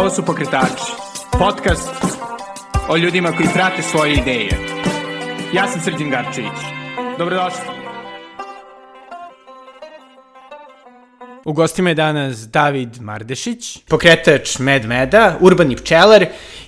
Ovo su Pokretači, podcast o ljudima koji prate svoje ideje. Ja sam Srđan Garčević. Dobrodošli. U gostima je danas David Mardešić, pokretač Med Meda, urbani pčelar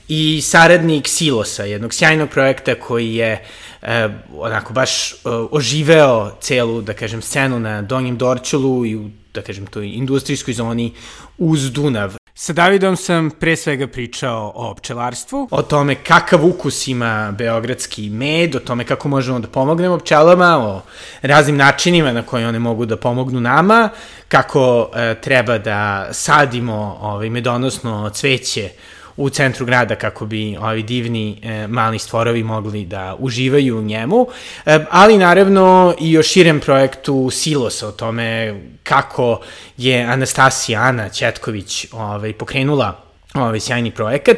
i saradnik Silosa, jednog sjajnog projekta koji je e, onako baš e, oživeo celu, da kažem, scenu na Donjem Dorčelu i u, da kažem, toj industrijskoj zoni uz Dunav. Sa Davidom sam pre svega pričao o pčelarstvu, o tome kakav ukus ima beogradski med, o tome kako možemo da pomognemo pčelama, o raznim načinima na koje one mogu da pomognu nama, kako e, treba da sadimo ovaj, medonosno cveće u centru grada kako bi ovi divni e, mali stvorovi mogli da uživaju u njemu, e, ali naravno i o širem projektu Silos, o tome kako je Anastasija Ana Četković ovaj, pokrenula ovaj sjajni projekat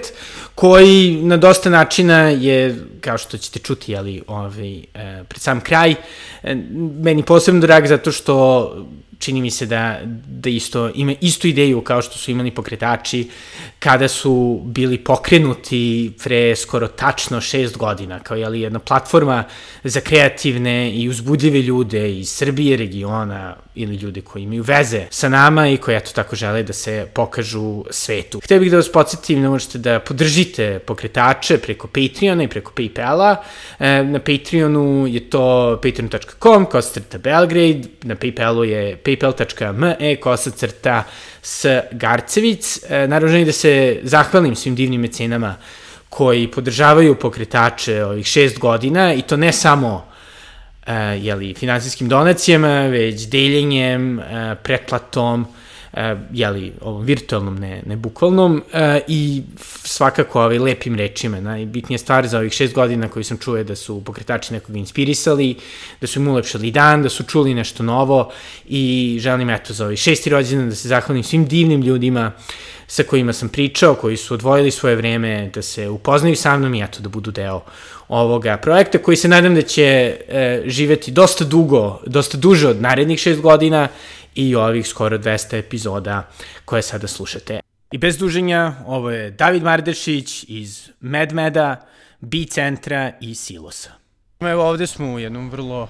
koji na dosta načina je kao što ćete čuti ali ovaj e, pred sam kraj e, meni posebno drag zato što čini mi se da, da isto ima istu ideju kao što su imali pokretači kada su bili pokrenuti pre skoro tačno šest godina, kao je li jedna platforma za kreativne i uzbudljive ljude iz Srbije, regiona ili ljude koji imaju veze sa nama i koji eto tako žele da se pokažu svetu. Htio bih da vas podsjetim da možete da podržite pokretače preko Patreona i preko Paypala. E, na Patreonu je to patreon.com, kosacrta Belgrade, na Paypalu je paypal.me, kosacrta s Garcevic. E, naravno da se zahvalim svim divnim mecenama koji podržavaju pokretače ovih šest godina i to ne samo uh, jeli, finansijskim donacijama, već deljenjem, uh, pretplatom, uh, jeli, ovom virtualnom, ne, ne bukvalnom, uh, i svakako ovaj, lepim rečima. Najbitnija stvar za ovih šest godina koju sam čuo je da su pokretači nekoga inspirisali, da su im ulepšali dan, da su čuli nešto novo i želim eto za ovih šesti rođena da se zahvalim svim divnim ljudima sa kojima sam pričao, koji su odvojili svoje vreme da se upoznaju sa mnom i eto da budu deo ovoga projekta koji se nadam da će e, živeti dosta dugo, dosta duže od narednih šest godina i ovih skoro 200 epizoda koje sada slušate. I bez duženja, ovo je David Mardešić iz MedMeda, B-centra i Silosa. Evo ovde smo u jednom vrlo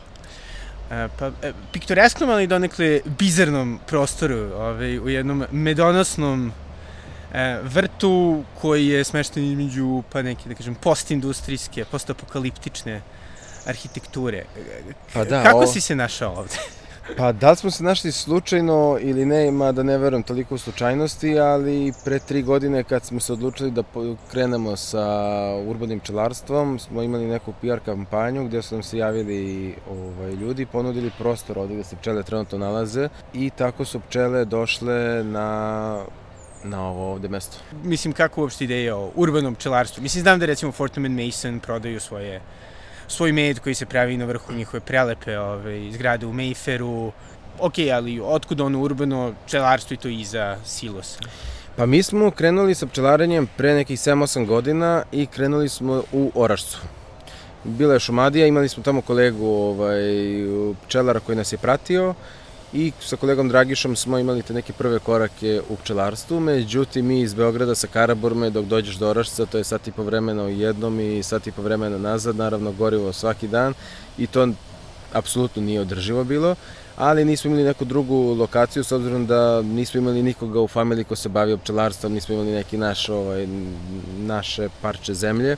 e, pa, e, piktoresknom, ali donekle bizarnom prostoru, ovaj, u jednom medonosnom e, vrtu koji je smešten između pa neke, da kažem, postindustrijske, postapokaliptične arhitekture. Pa da, Kako o... si se našao ovde? Pa da li smo se našli slučajno ili ne, ima da ne verujem toliko u slučajnosti, ali pre tri godine kad smo se odlučili da krenemo sa urbanim pčelarstvom, smo imali neku PR kampanju gde su nam se javili ovaj, ljudi, ponudili prostor ovde gde se pčele trenutno nalaze i tako su pčele došle na na ovo ovde mesto. Mislim, kako uopšte ideja o urbanom pčelarstvu? Mislim, znam da recimo Fortnum Mason prodaju svoje svoj med koji se pravi na vrhu njihove prelepe ove, zgrade u Mayfairu. Ok, ali otkud ono urbano pčelarstvo i to iza silosa? Pa mi smo krenuli sa pčelarenjem pre nekih 7-8 godina i krenuli smo u Orašcu. Bila je Šumadija, imali smo tamo kolegu ovaj, pčelara koji nas je pratio i sa kolegom Dragišom smo imali te neke prve korake u pčelarstvu, međutim mi iz Beograda sa Karaburme dok dođeš do Orašca, to je sat i po vremena u jednom i sat i po vremena nazad, naravno gorivo svaki dan i to apsolutno nije održivo bilo, ali nismo imali neku drugu lokaciju s obzirom da nismo imali nikoga u familiji ko se bavio pčelarstvom, nismo imali neki naš, ovaj, naše parče zemlje,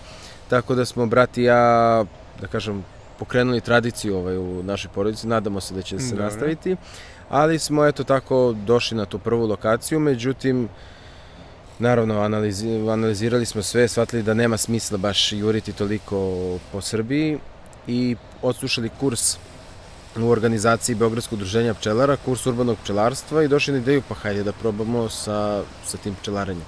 tako da smo brat i ja, da kažem, pokrenuli tradiciju ovaj, u našoj porodici, nadamo se da će se Dobre. nastaviti, ali smo eto tako došli na tu prvu lokaciju, međutim, naravno analizi, analizirali smo sve, shvatili da nema smisla baš juriti toliko po Srbiji i odslušali kurs u organizaciji Beogradskog udruženja pčelara, kurs urbanog pčelarstva i došli na ideju pa hajde da probamo sa, sa tim pčelarenjem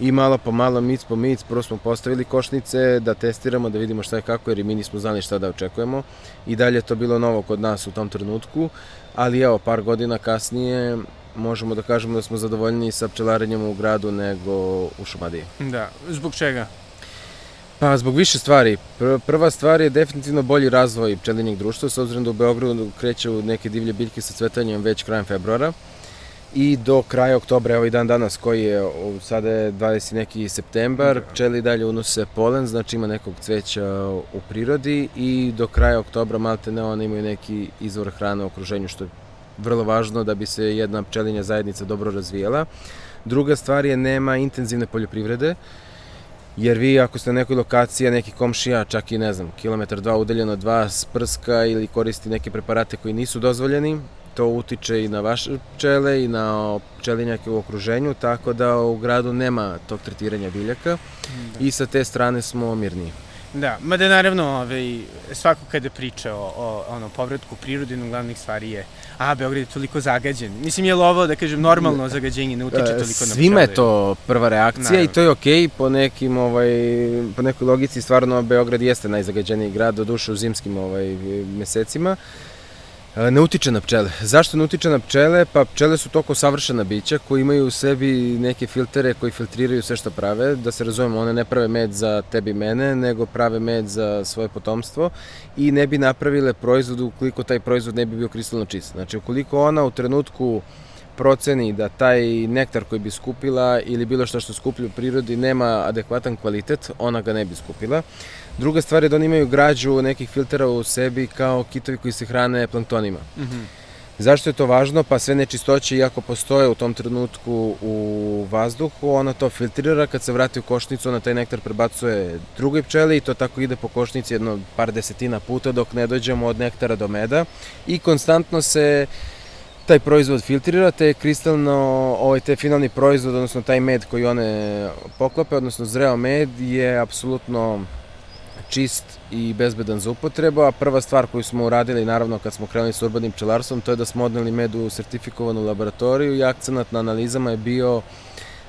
i malo po malo, mic po mic, prvo smo postavili košnice da testiramo, da vidimo šta je kako, jer i mi nismo znali šta da očekujemo. I dalje to bilo novo kod nas u tom trenutku, ali evo, par godina kasnije možemo da kažemo da smo zadovoljni sa pčelarenjem u gradu nego u Šumadiji. Da, zbog čega? Pa, zbog više stvari. Prva stvar je definitivno bolji razvoj pčelinjeg društva, s obzirom da u Beogradu kreću neke divlje biljke sa cvetanjem već krajem februara i do kraja oktobra, evo i dan danas koji je, sada je 20. neki septembar, da. pčeli dalje unose polen, znači ima nekog cveća u prirodi i do kraja oktobra malte ne one imaju neki izvor hrane u okruženju, što je vrlo važno da bi se jedna pčelinja zajednica dobro razvijela. Druga stvar je nema intenzivne poljoprivrede, jer vi ako ste na nekoj lokaciji, neki komšija, čak i ne znam, kilometar dva udeljeno od vas prska ili koristi neke preparate koji nisu dozvoljeni, to utiče i na vaše pčele i na pčelinjake u okruženju, tako da u gradu nema tog tretiranja biljaka da. i sa te strane smo mirniji. Da, mada naravno ovaj, svako kada priča o, o ono, povratku prirode, jedna glavnih stvari je a, Beograd je toliko zagađen. Mislim, je li ovo, da kažem, normalno zagađenje ne utiče toliko na pčele? Svima je to prva reakcija naravno. i to je okej, okay. po nekim, ovaj, po nekoj logici, stvarno Beograd jeste najzagađeniji grad, do duše u zimskim ovaj, mesecima. E, ne utiče na pčele. Zašto ne utiče na pčele? Pa pčele su toko savršena bića koji imaju u sebi neke filtere koji filtriraju sve što prave. Da se razumemo, one ne prave med za tebi mene, nego prave med za svoje potomstvo i ne bi napravile proizvod ukoliko taj proizvod ne bi bio kristalno čist. Znači, ukoliko ona u trenutku proceni da taj nektar koji bi skupila ili bilo što što skuplja u prirodi nema adekvatan kvalitet, ona ga ne bi skupila. Druga stvar je da oni imaju građu nekih filtera u sebi kao kitovi koji se hrane planktonima. Mm -hmm. Zašto je to važno? Pa sve nečistoće, iako postoje u tom trenutku u vazduhu, ona to filtrira, kad se vrati u košnicu, ona taj nektar prebacuje drugoj pčeli i to tako ide po košnici jedno par desetina puta dok ne dođemo od nektara do meda i konstantno se taj proizvod filtrira, te kristalno, ovaj, te finalni proizvod, odnosno taj med koji one poklope, odnosno zreo med je apsolutno čist i bezbedan za upotrebu, a prva stvar koju smo uradili, naravno kad smo krenuli s urbanim pčelarstvom, to je da smo odneli med u sertifikovanu laboratoriju i akcenat na analizama je bio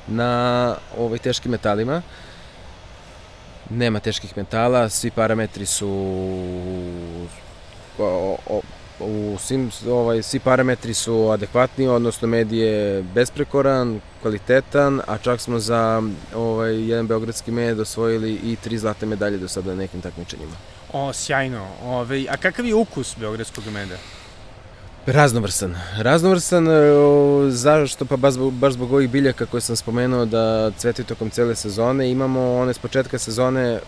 na ovaj, teškim metalima. Nema teških metala, svi parametri su u svim, ovaj, svi parametri su adekvatni, odnosno med je besprekoran, kvalitetan, a čak smo za ovaj, jedan beogradski med osvojili i tri zlate medalje do sada na nekim takmičenjima. O, sjajno. Ove, a kakav je ukus beogradskog meda? Raznovrsan. Raznovrsan, e, zašto? Pa baš, baš zbog ovih biljaka koje sam spomenuo da cvetaju tokom cele sezone. Imamo one s početka sezone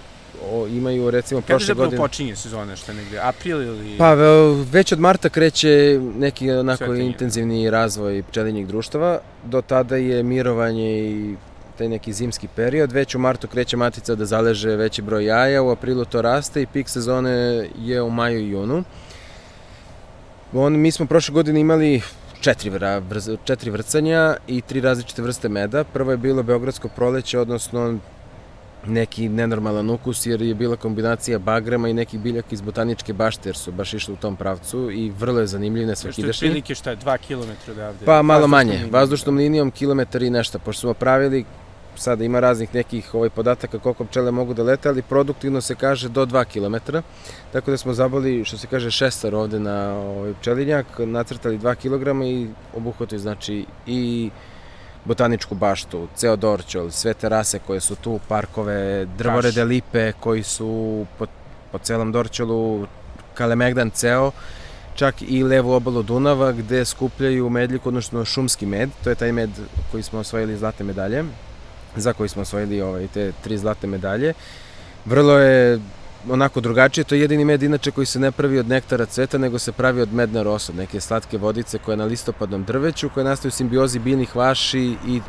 o, imaju recimo Kada prošle godine... Kada počinje sezone, što je negde, april ili... Pa već od marta kreće neki onako Svetenje. intenzivni razvoj pčelinjih društava, do tada je mirovanje i taj neki zimski period, već u martu kreće matica da zaleže veći broj jaja, u aprilu to raste i pik sezone je u maju i junu. On, mi smo prošle godine imali četiri, vra, četiri vrcanja i tri različite vrste meda. Prvo je bilo Beogradsko proleće, odnosno neki nenormalan ukus jer je bila kombinacija bagrema i nekih biljaka iz botaničke bašte jer su baš išli u tom pravcu i vrlo je zanimljiv nesvakidašnji. Što je prilike šta je, dva kilometra odavde? Pa malo manje, linijom. vazdušnom linijom kilometar i nešto, pošto smo pravili sada ima raznih nekih ovaj podataka koliko pčele mogu da lete, ali produktivno se kaže do 2 km. Tako da smo zaboli, što se kaže, šestar ovde na ovaj pčelinjak, nacrtali 2 kg i obuhvataju znači i botaničku baštu, ceo Dorčol, sve terase koje su tu, parkove, drvorede lipe koji su po, po celom Dorčolu, Kalemegdan ceo, čak i levu obalu Dunava gde skupljaju medljiku, odnosno šumski med, to je taj med koji smo osvojili zlate medalje, za koji smo osvojili ovaj, te tri zlate medalje. Vrlo je onako drugačije, to je jedini med inače koji se ne pravi od nektara cveta, nego se pravi od medne rosa, neke slatke vodice koje na listopadnom drveću, koje nastaju u simbiozi biljnih vaši i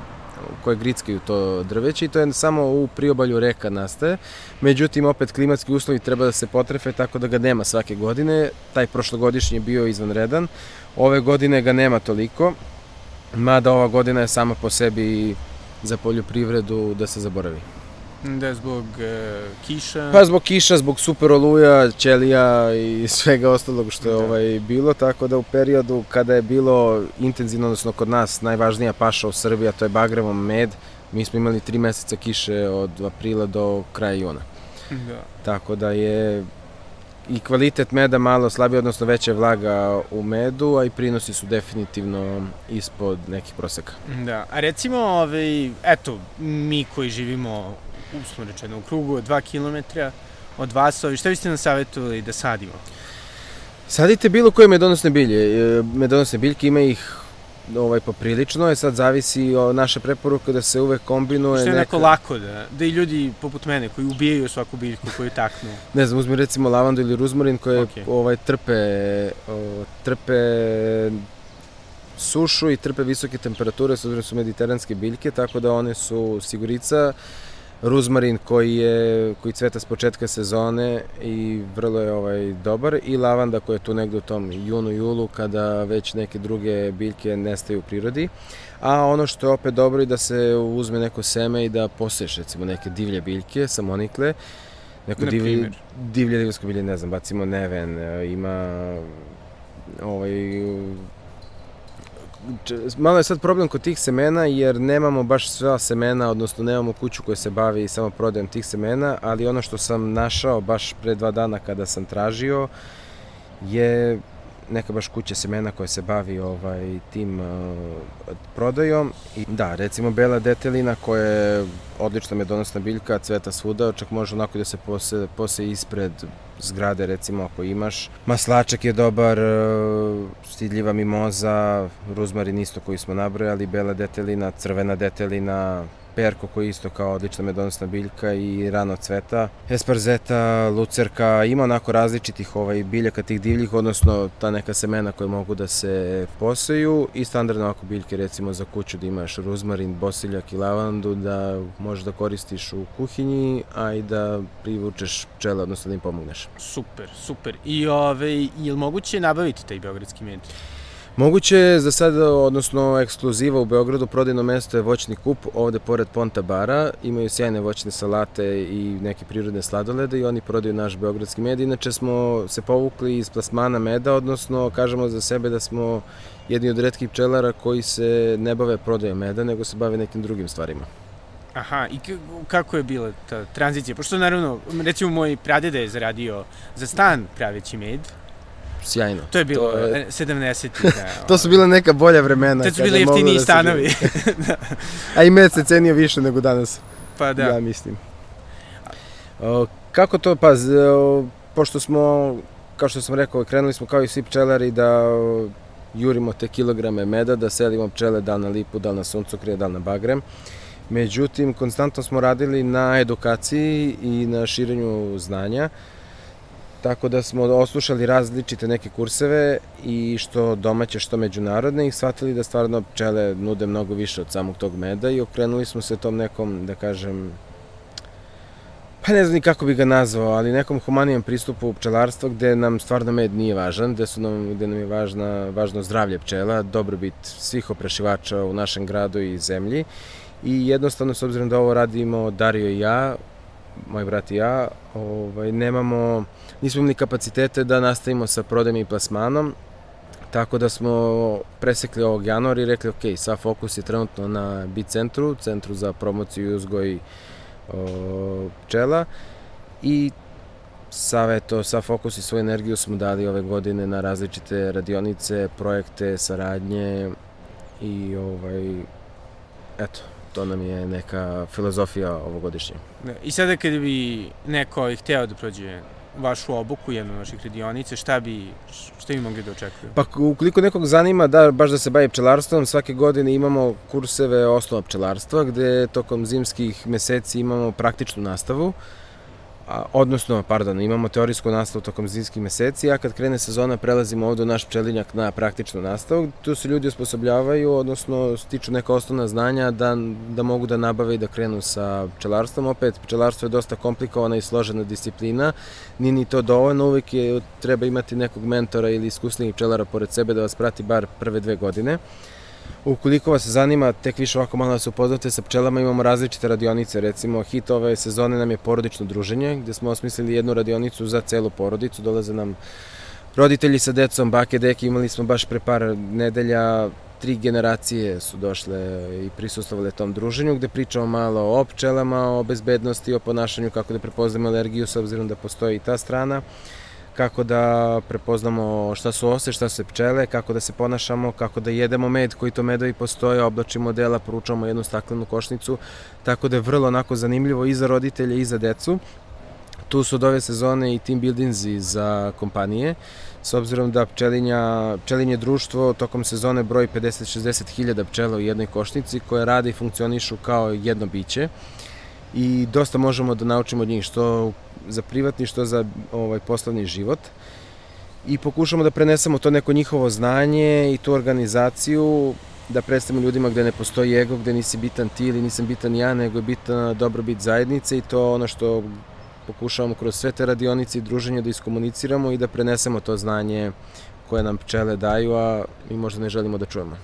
koje grickaju to drveće i to je samo u priobalju reka nastaje. Međutim, opet klimatski uslovi treba da se potrefe tako da ga nema svake godine. Taj prošlogodišnji je bio izvanredan. Ove godine ga nema toliko, mada ova godina je sama po sebi za poljoprivredu da se zaboravi. Da je zbog e, kiša? Pa zbog kiša, zbog super oluja, ćelija i svega ostalog što je da. ovaj, bilo, tako da u periodu kada je bilo intenzivno, odnosno kod nas najvažnija paša u Srbiji, a to je bagrevom med, mi smo imali tri meseca kiše od aprila do kraja juna. Da. Tako da je i kvalitet meda malo slabiji, odnosno veća vlaga u medu, a i prinosi su definitivno ispod nekih proseka. Da, a recimo, ovaj, eto, mi koji živimo uslovno rečeno, u krugu od 2 km od vas, ovi, šta biste nam savjetovali da sadimo? Sadite bilo koje medonosne bilje. E, medonosne biljke ima ih ovaj, poprilično, je sad zavisi od naše preporuke da se uvek kombinuje Što je neka... lako da, da i ljudi poput mene koji ubijaju svaku biljku koju taknu. Ne znam, uzmi recimo lavandu ili ruzmarin koje Okej. ovaj, trpe, o, trpe sušu i trpe visoke temperature, s obzirom da su mediteranske biljke, tako da one su sigurica, ruzmarin koji je koji cveta s početka sezone i vrlo je ovaj dobar i lavanda koja je tu negde u tom junu julu kada već neke druge biljke nestaju u prirodi. A ono što je opet dobro i da se uzme neko seme i da poseješ recimo neke divlje biljke, samonikle, neko Na divlje, divlje divljasko bilje, ne znam, bacimo neven, e, ima ovaj malo je sad problem kod tih semena jer nemamo baš sva semena, odnosno nemamo kuću koja se bavi samo prodajom tih semena, ali ono što sam našao baš pre dva dana kada sam tražio je neka baš kuća semena koja se bavi ovaj tim uh, prodajom. I da recimo bela detelina koja je odlična medonosna biljka cveta svuda čak može onako da se pose, pose ispred zgrade recimo ako imaš. Maslačak je dobar uh, stidljiva mimoza ruzmarin isto koji smo nabrojali bela detelina crvena detelina perko koji je isto kao odlična medonosna biljka i rano cveta, esparzeta, lucerka, ima onako različitih ovaj, biljaka tih divljih, odnosno ta neka semena koje mogu da se poseju i standardno ovako biljke recimo za kuću da imaš ruzmarin, bosiljak i lavandu da možeš da koristiš u kuhinji, a i da privučeš pčele, odnosno da im pomogneš. Super, super. I ove, je li moguće nabaviti taj beogradski med? Moguće je za sad, odnosno ekskluziva u Beogradu, prodajno mesto je voćni kup, ovde pored Ponta bara, imaju sjajne voćne salate i neke prirodne sladolede i oni prodaju naš beogradski med. Inače smo se povukli iz plasmana meda, odnosno kažemo za sebe da smo jedni od redkih pčelara koji se ne bave prodajom meda, nego se bave nekim drugim stvarima. Aha, i kako je bila ta tranzicija? Pošto naravno, recimo moj pradeda je zaradio za stan praveći med. Sjajno. To je bilo To je- e, 70-ih. Da, To su bila neka bolja vremena. Tad su bili jeftiniji da stanovi. živi. A i med se cenio više nego danas. pa da. ja mislim. O, kako to, pa, o, pošto smo, kao što sam rekao, krenuli smo kao i svi pčelari da o, jurimo te kilograme meda, da selimo pčele da na lipu, da na suncokrije, da na bagrem. Međutim, konstantno smo radili na edukaciji i na širenju znanja, tako da smo oslušali različite neke kurseve i što domaće, što međunarodne i shvatili da stvarno pčele nude mnogo više od samog tog meda i okrenuli smo se tom nekom, da kažem, pa ne znam ni kako bi ga nazvao, ali nekom humanijem pristupu pčelarstva gde nam stvarno med nije važan, gde, su nam, gde nam je važna, važno zdravlje pčela, dobrobit svih oprašivača u našem gradu i zemlji. I jednostavno s obzirom da ovo radimo Dario i ja, moj brat i ja, ovaj, nemamo, nismo imali kapacitete da nastavimo sa prodajem i plasmanom, tako da smo presekli ovog januara i rekli ok, sva fokus je trenutno na Bit centru, centru za promociju i uzgoj o, pčela i Save to, sa fokus i svoju energiju smo dali ove godine na različite radionice, projekte, saradnje i ovaj, eto, to nam je neka filozofija ovogodišnja. I sada kada bi neko hteo da prođe vašu obuku, jednu naših radionice, šta bi, šta bi mogli da očekuju? Pa ukoliko nekog zanima da baš da se bavi pčelarstvom, svake godine imamo kurseve osnova pčelarstva gde tokom zimskih meseci imamo praktičnu nastavu. Odnosno, pardon, imamo teorijsku nastavu tokom zimskih meseci, a kad krene sezona prelazimo ovde u naš pčelinjak na praktičnu nastavu. Tu se ljudi osposobljavaju, odnosno stiču neka osnovna znanja da, da mogu da nabave i da krenu sa pčelarstvom. Opet, pčelarstvo je dosta komplikovana i složena disciplina, nije ni to dovoljno, uvek je, treba imati nekog mentora ili iskusnijih pčelara pored sebe da vas prati bar prve dve godine. Ukoliko vas zanima tek više ovako malo da se upoznate sa pčelama, imamo različite radionice. Recimo, hit ove sezone nam je porodično druženje, gde smo osmislili jednu radionicu za celu porodicu. Dolaze nam roditelji sa decom, bake, deke, imali smo baš pre par nedelja tri generacije su došle i prisustovale tom druženju gde pričamo malo o pčelama, o bezbednosti, o ponašanju, kako da prepoznamo alergiju s obzirom da postoji i ta strana kako da prepoznamo šta su ose, šta su pčele, kako da se ponašamo, kako da jedemo med, koji to medovi postoje, oblačimo dela, poručamo jednu staklenu košnicu, tako da je vrlo onako zanimljivo i za roditelje i za decu. tu su od ove sezone i team buildingsi za kompanije, s obzirom da pčelinja, pčelinje društvo tokom sezone broji 50-60 hiljada pčela u jednoj košnici koje rade i funkcionišu kao jedno biće i dosta možemo da naučimo od njih što za privatni, što za ovaj poslovni život i pokušamo da prenesemo to neko njihovo znanje i tu organizaciju da predstavimo ljudima gde ne postoji ego, gde nisi bitan ti ili nisam bitan ja, nego je bitan dobrobit zajednice i to ono što pokušavamo kroz sve te radionice i druženje da iskomuniciramo i da prenesemo to znanje koje nam pčele daju, a mi možda ne želimo da čujemo.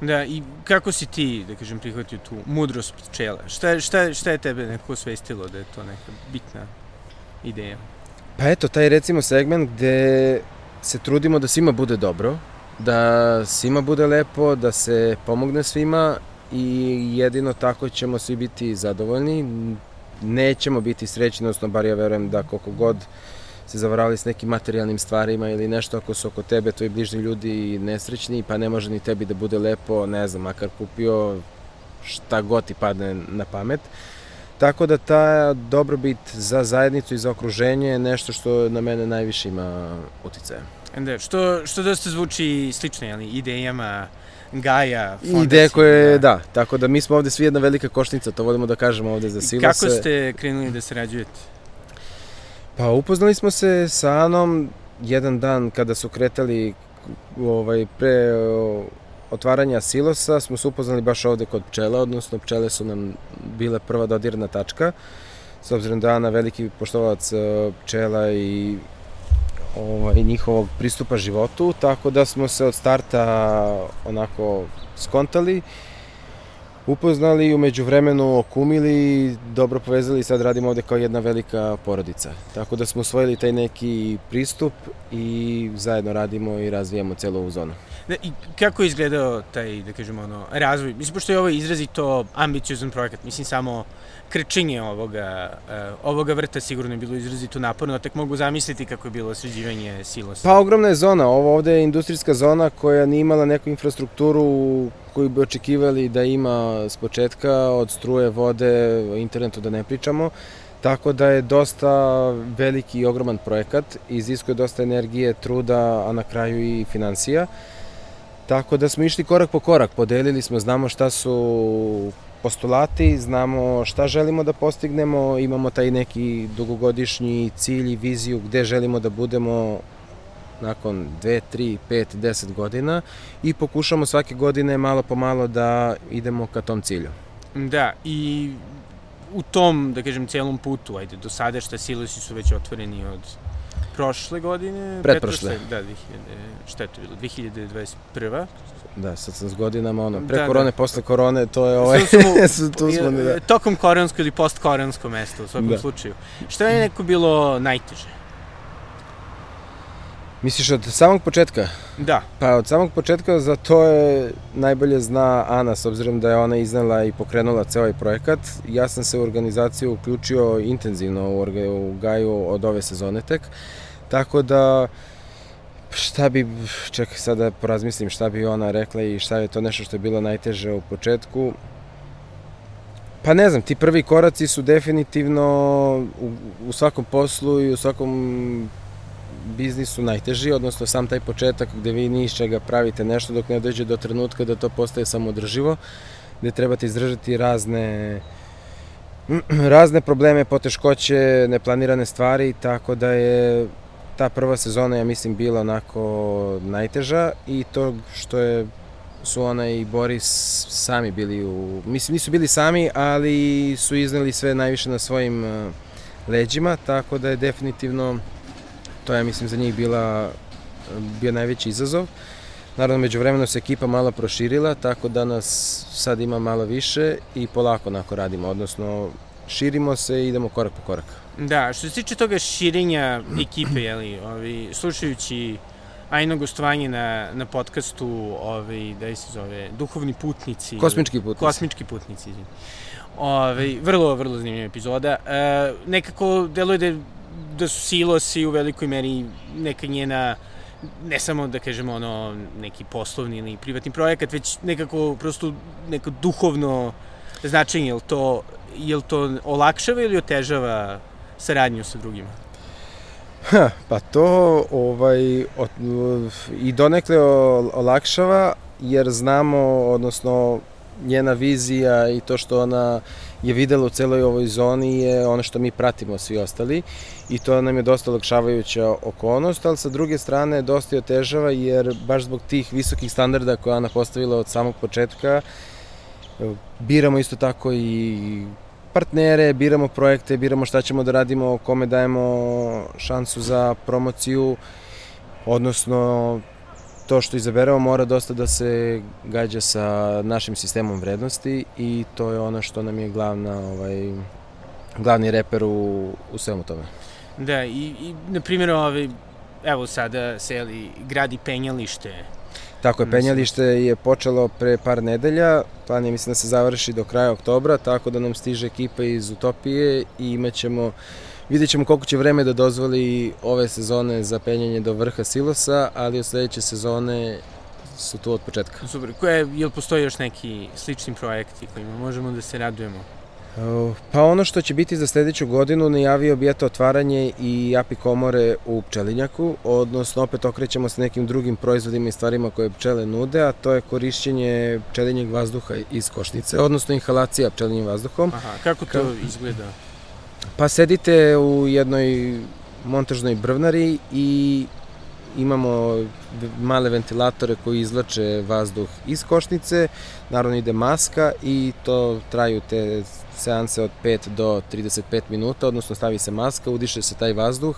Da, i kako si ti, da kažem, prihvatio tu mudrost pčela? Šta, šta, šta je tebe neko osvestilo da je to neka bitna ideja? Pa eto, taj recimo segment gde se trudimo da svima bude dobro, da svima bude lepo, da se pomogne svima i jedino tako ćemo svi biti zadovoljni. Nećemo biti srećni, odnosno bar ja verujem da koliko god se zavaravali s nekim materijalnim stvarima ili nešto ako su oko tebe tvoji bližni ljudi nesrećni, pa ne može ni tebi da bude lepo, ne znam, makar kupio šta god ti padne na pamet. Tako da ta dobrobit za zajednicu i za okruženje je nešto što na mene najviše ima uticaja. Da, što, što dosta zvuči slično, jeli, idejama Gaja, fondacije. Ideje koje, da. da, tako da mi smo ovde svi jedna velika košnica, to volimo da kažemo ovde za silose. Kako ste krenuli da sarađujete? Pa upoznali smo se sa Anom jedan dan kada su kretali ovaj, pre otvaranja silosa, smo se upoznali baš ovde kod pčela, odnosno pčele su nam bile prva dodirna tačka, s obzirom da Ana veliki poštovalac e, pčela i ovaj, njihovog pristupa životu, tako da smo se od starta onako skontali upoznali, umeđu vremenu okumili, dobro povezali i sad radimo ovde kao jedna velika porodica. Tako da smo usvojili taj neki pristup i zajedno radimo i razvijamo celu ovu zonu. Da, I kako je izgledao taj, da kažemo, ono, razvoj? Mislim, pošto je ovo izrazito ambiciozan projekat, mislim, samo krčenje ovoga, uh, ovoga vrta sigurno je bilo izrazito naporno, tek mogu zamisliti kako je bilo sređivanje silosa. Pa ogromna je zona, ovo ovde je industrijska zona koja nije imala neku infrastrukturu koju bi očekivali da ima s početka, od struje, vode, internetu da ne pričamo. Tako da je dosta veliki i ogroman projekat, iziskuje dosta energije, truda, a na kraju i financija. Tako da smo išli korak po korak, podelili smo, znamo šta su postulati, znamo šta želimo da postignemo, imamo taj neki dugogodišnji cilj i viziju gde želimo da budemo nakon 2, 3, 5, 10 godina i pokušamo svake godine malo po malo da idemo ka tom cilju. Da, i u tom, da kažem, celom putu, ajde, do sada šta silosi su već otvoreni od prošle godine? Pretprošle. Da, 2000, šta je to bilo, 2021. Da, sad sam s godinama, ono, pre da, korone, da. posle korone, to je ovaj, su, tu smo, da. Tokom koronsko ili post-koronsko mesto, u svakom da. slučaju. Šta je neko bilo najteže? Misliš od samog početka? Da. Pa od samog početka za to je najbolje zna Ana, s obzirom da je ona iznala i pokrenula ceo ovaj projekat. Ja sam se u organizaciju uključio intenzivno u, u Gaju od ove sezone tek. Tako da šta bi, čekaj sad da porazmislim šta bi ona rekla i šta je to nešto što je bilo najteže u početku. Pa ne znam, ti prvi koraci su definitivno u, u svakom poslu i u svakom biznisu najteži, odnosno sam taj početak gde vi ni iz čega pravite nešto dok ne dođe do trenutka da to postaje samodrživo, gde trebate izdržati razne razne probleme, poteškoće, neplanirane stvari, tako da je ta prva sezona, ja mislim, bila onako najteža i to što je su ona i Boris sami bili u... Mislim, nisu bili sami, ali su iznali sve najviše na svojim uh, leđima, tako da je definitivno to je, mislim, za njih bila, bio najveći izazov. Naravno, među vremenu se ekipa malo proširila, tako da nas sad ima malo više i polako onako radimo, odnosno širimo se i idemo korak po korak. Da, što se tiče toga širenja ekipe, jeli, ovi, slušajući Ajno gostovanje na, na podcastu, ovaj, da se zove, Duhovni putnici. Kosmički putnici. Kosmički putnici, izvim. Ove, vrlo, vrlo zanimljiva epizoda. E, nekako deluje da, da su silosi u velikoj meri neka njena ne samo da kažemo ono neki poslovni ili privatni projekat, već nekako prosto neko duhovno značenje, je to, je to olakšava ili otežava saradnju sa drugima? Ha, pa to ovaj, od, i donekle olakšava, jer znamo, odnosno njena vizija i to što ona je videla u celoj ovoj zoni je ono što mi pratimo svi ostali i to nam je dosta olakšavajuća okolnost, ali sa druge strane dosta je otežava jer baš zbog tih visokih standarda koje ona postavila od samog početka biramo isto tako i partnere, biramo projekte, biramo šta ćemo da radimo, kome dajemo šansu za promociju, odnosno to što izaberemo mora dosta da se gađa sa našim sistemom vrednosti i to je ono što nam je glavna, ovaj, glavni reper u, u svemu tome. Da, i, i na primjer, ovaj, evo sada se gradi penjalište. Tako je, penjalište je počelo pre par nedelja, plan je mislim da se završi do kraja oktobra, tako da nam stiže ekipa iz Utopije i imaćemo Vidjet ćemo koliko će vreme da dozvoli ove sezone za penjanje do vrha silosa, ali od sledeće sezone su tu od početka. Super. Koje, jel postoji još neki slični projekti kojima možemo da se radujemo? Pa ono što će biti za sledeću godinu najavio bi eto otvaranje i api komore u pčelinjaku, odnosno opet okrećemo se nekim drugim proizvodima i stvarima koje pčele nude, a to je korišćenje pčelinjeg vazduha iz košnice, odnosno inhalacija pčelinjim vazduhom. Aha, kako to Ka... izgleda? Pa sedite u jednoj montažnoj brvnari i imamo male ventilatore koji izlače vazduh iz košnice, naravno ide maska i to traju te seanse od 5 do 35 minuta, odnosno stavi se maska, udiše se taj vazduh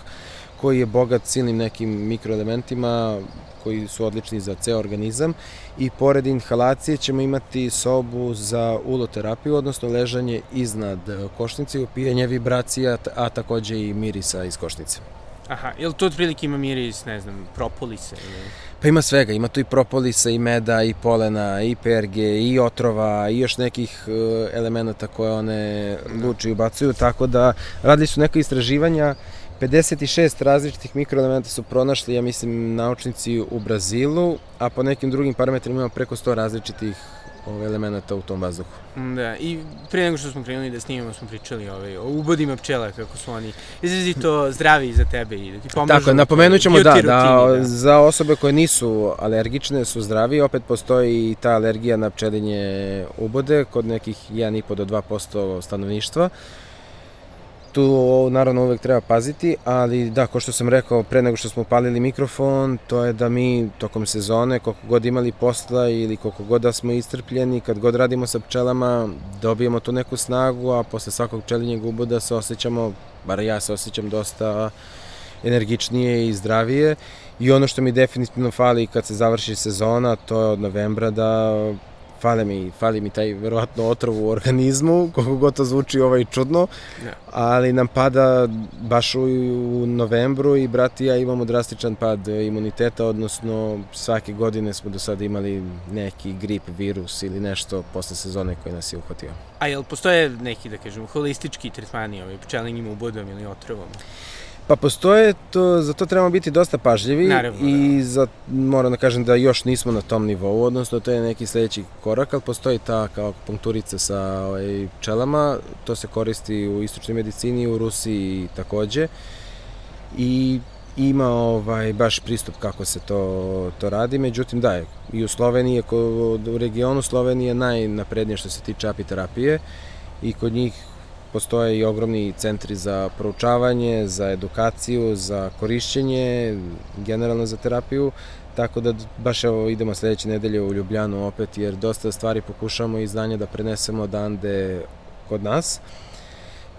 koji je bogat silnim nekim mikroelementima koji su odlični za ceo organizam i pored inhalacije ćemo imati sobu za uloterapiju, odnosno ležanje iznad košnice i upijanje vibracija, a takođe i mirisa iz košnice. Aha, ili to otprilike ima miris, ne znam, propolisa ili... Pa ima svega, ima tu i propolisa, i meda, i polena, i perge, i otrova, i još nekih uh, elemenata koje one luči i ubacuju, tako da radili su neka istraživanja. 56 različitih mikroelementa su pronašli, ja mislim, naučnici u Brazilu, a po nekim drugim parametrima ima preko 100 različitih ove elemenata u tom vazduhu. Da, i pre nego što smo krenuli da snimamo smo pričali ovaj, o ubodima pčela, kako su oni izrazito zdravi za tebe i da ti pomažu. Tako, napomenut ćemo da, da, da, za osobe koje nisu alergične su zdravi, opet postoji i ta alergija na pčelinje ubode kod nekih 1,5 do 2% stanovništva tu naravno uvek treba paziti, ali da, ko što sam rekao pre nego što smo palili mikrofon, to je da mi tokom sezone, koliko god imali posla ili koliko god da smo istrpljeni, kad god radimo sa pčelama, dobijemo tu neku snagu, a posle svakog pčelinjeg uboda se osjećamo, bar ja se osjećam dosta energičnije i zdravije. I ono što mi definitivno fali kad se završi sezona, to je od novembra da fale mi, fali mi taj verovatno otrov u organizmu, koliko god to zvuči ovaj čudno, ja. ali nam pada baš u, u novembru i brat i ja imamo drastičan pad imuniteta, odnosno svake godine smo do sada imali neki grip, virus ili nešto posle sezone koji nas je uhvatio. A jel postoje neki, da kažem, holistički tretmani ovaj, pčelinjim ubodom ili otrovom? Pa postoje, to, za to trebamo biti dosta pažljivi Naravno, i da. za, moram da kažem da još nismo na tom nivou, odnosno to je neki sledeći korak, ali postoji ta kao punkturica sa ovaj, pčelama, to se koristi u istočnoj medicini, u Rusiji takođe i ima ovaj baš pristup kako se to, to radi, međutim da, i u Sloveniji, u regionu Slovenije najnaprednije što se tiče apiterapije i kod njih postoje i ogromni centri za proučavanje, za edukaciju, za korišćenje, generalno za terapiju, tako da baš evo idemo sledeće nedelje u Ljubljanu opet, jer dosta stvari pokušamo i znanje da prenesemo odande kod nas.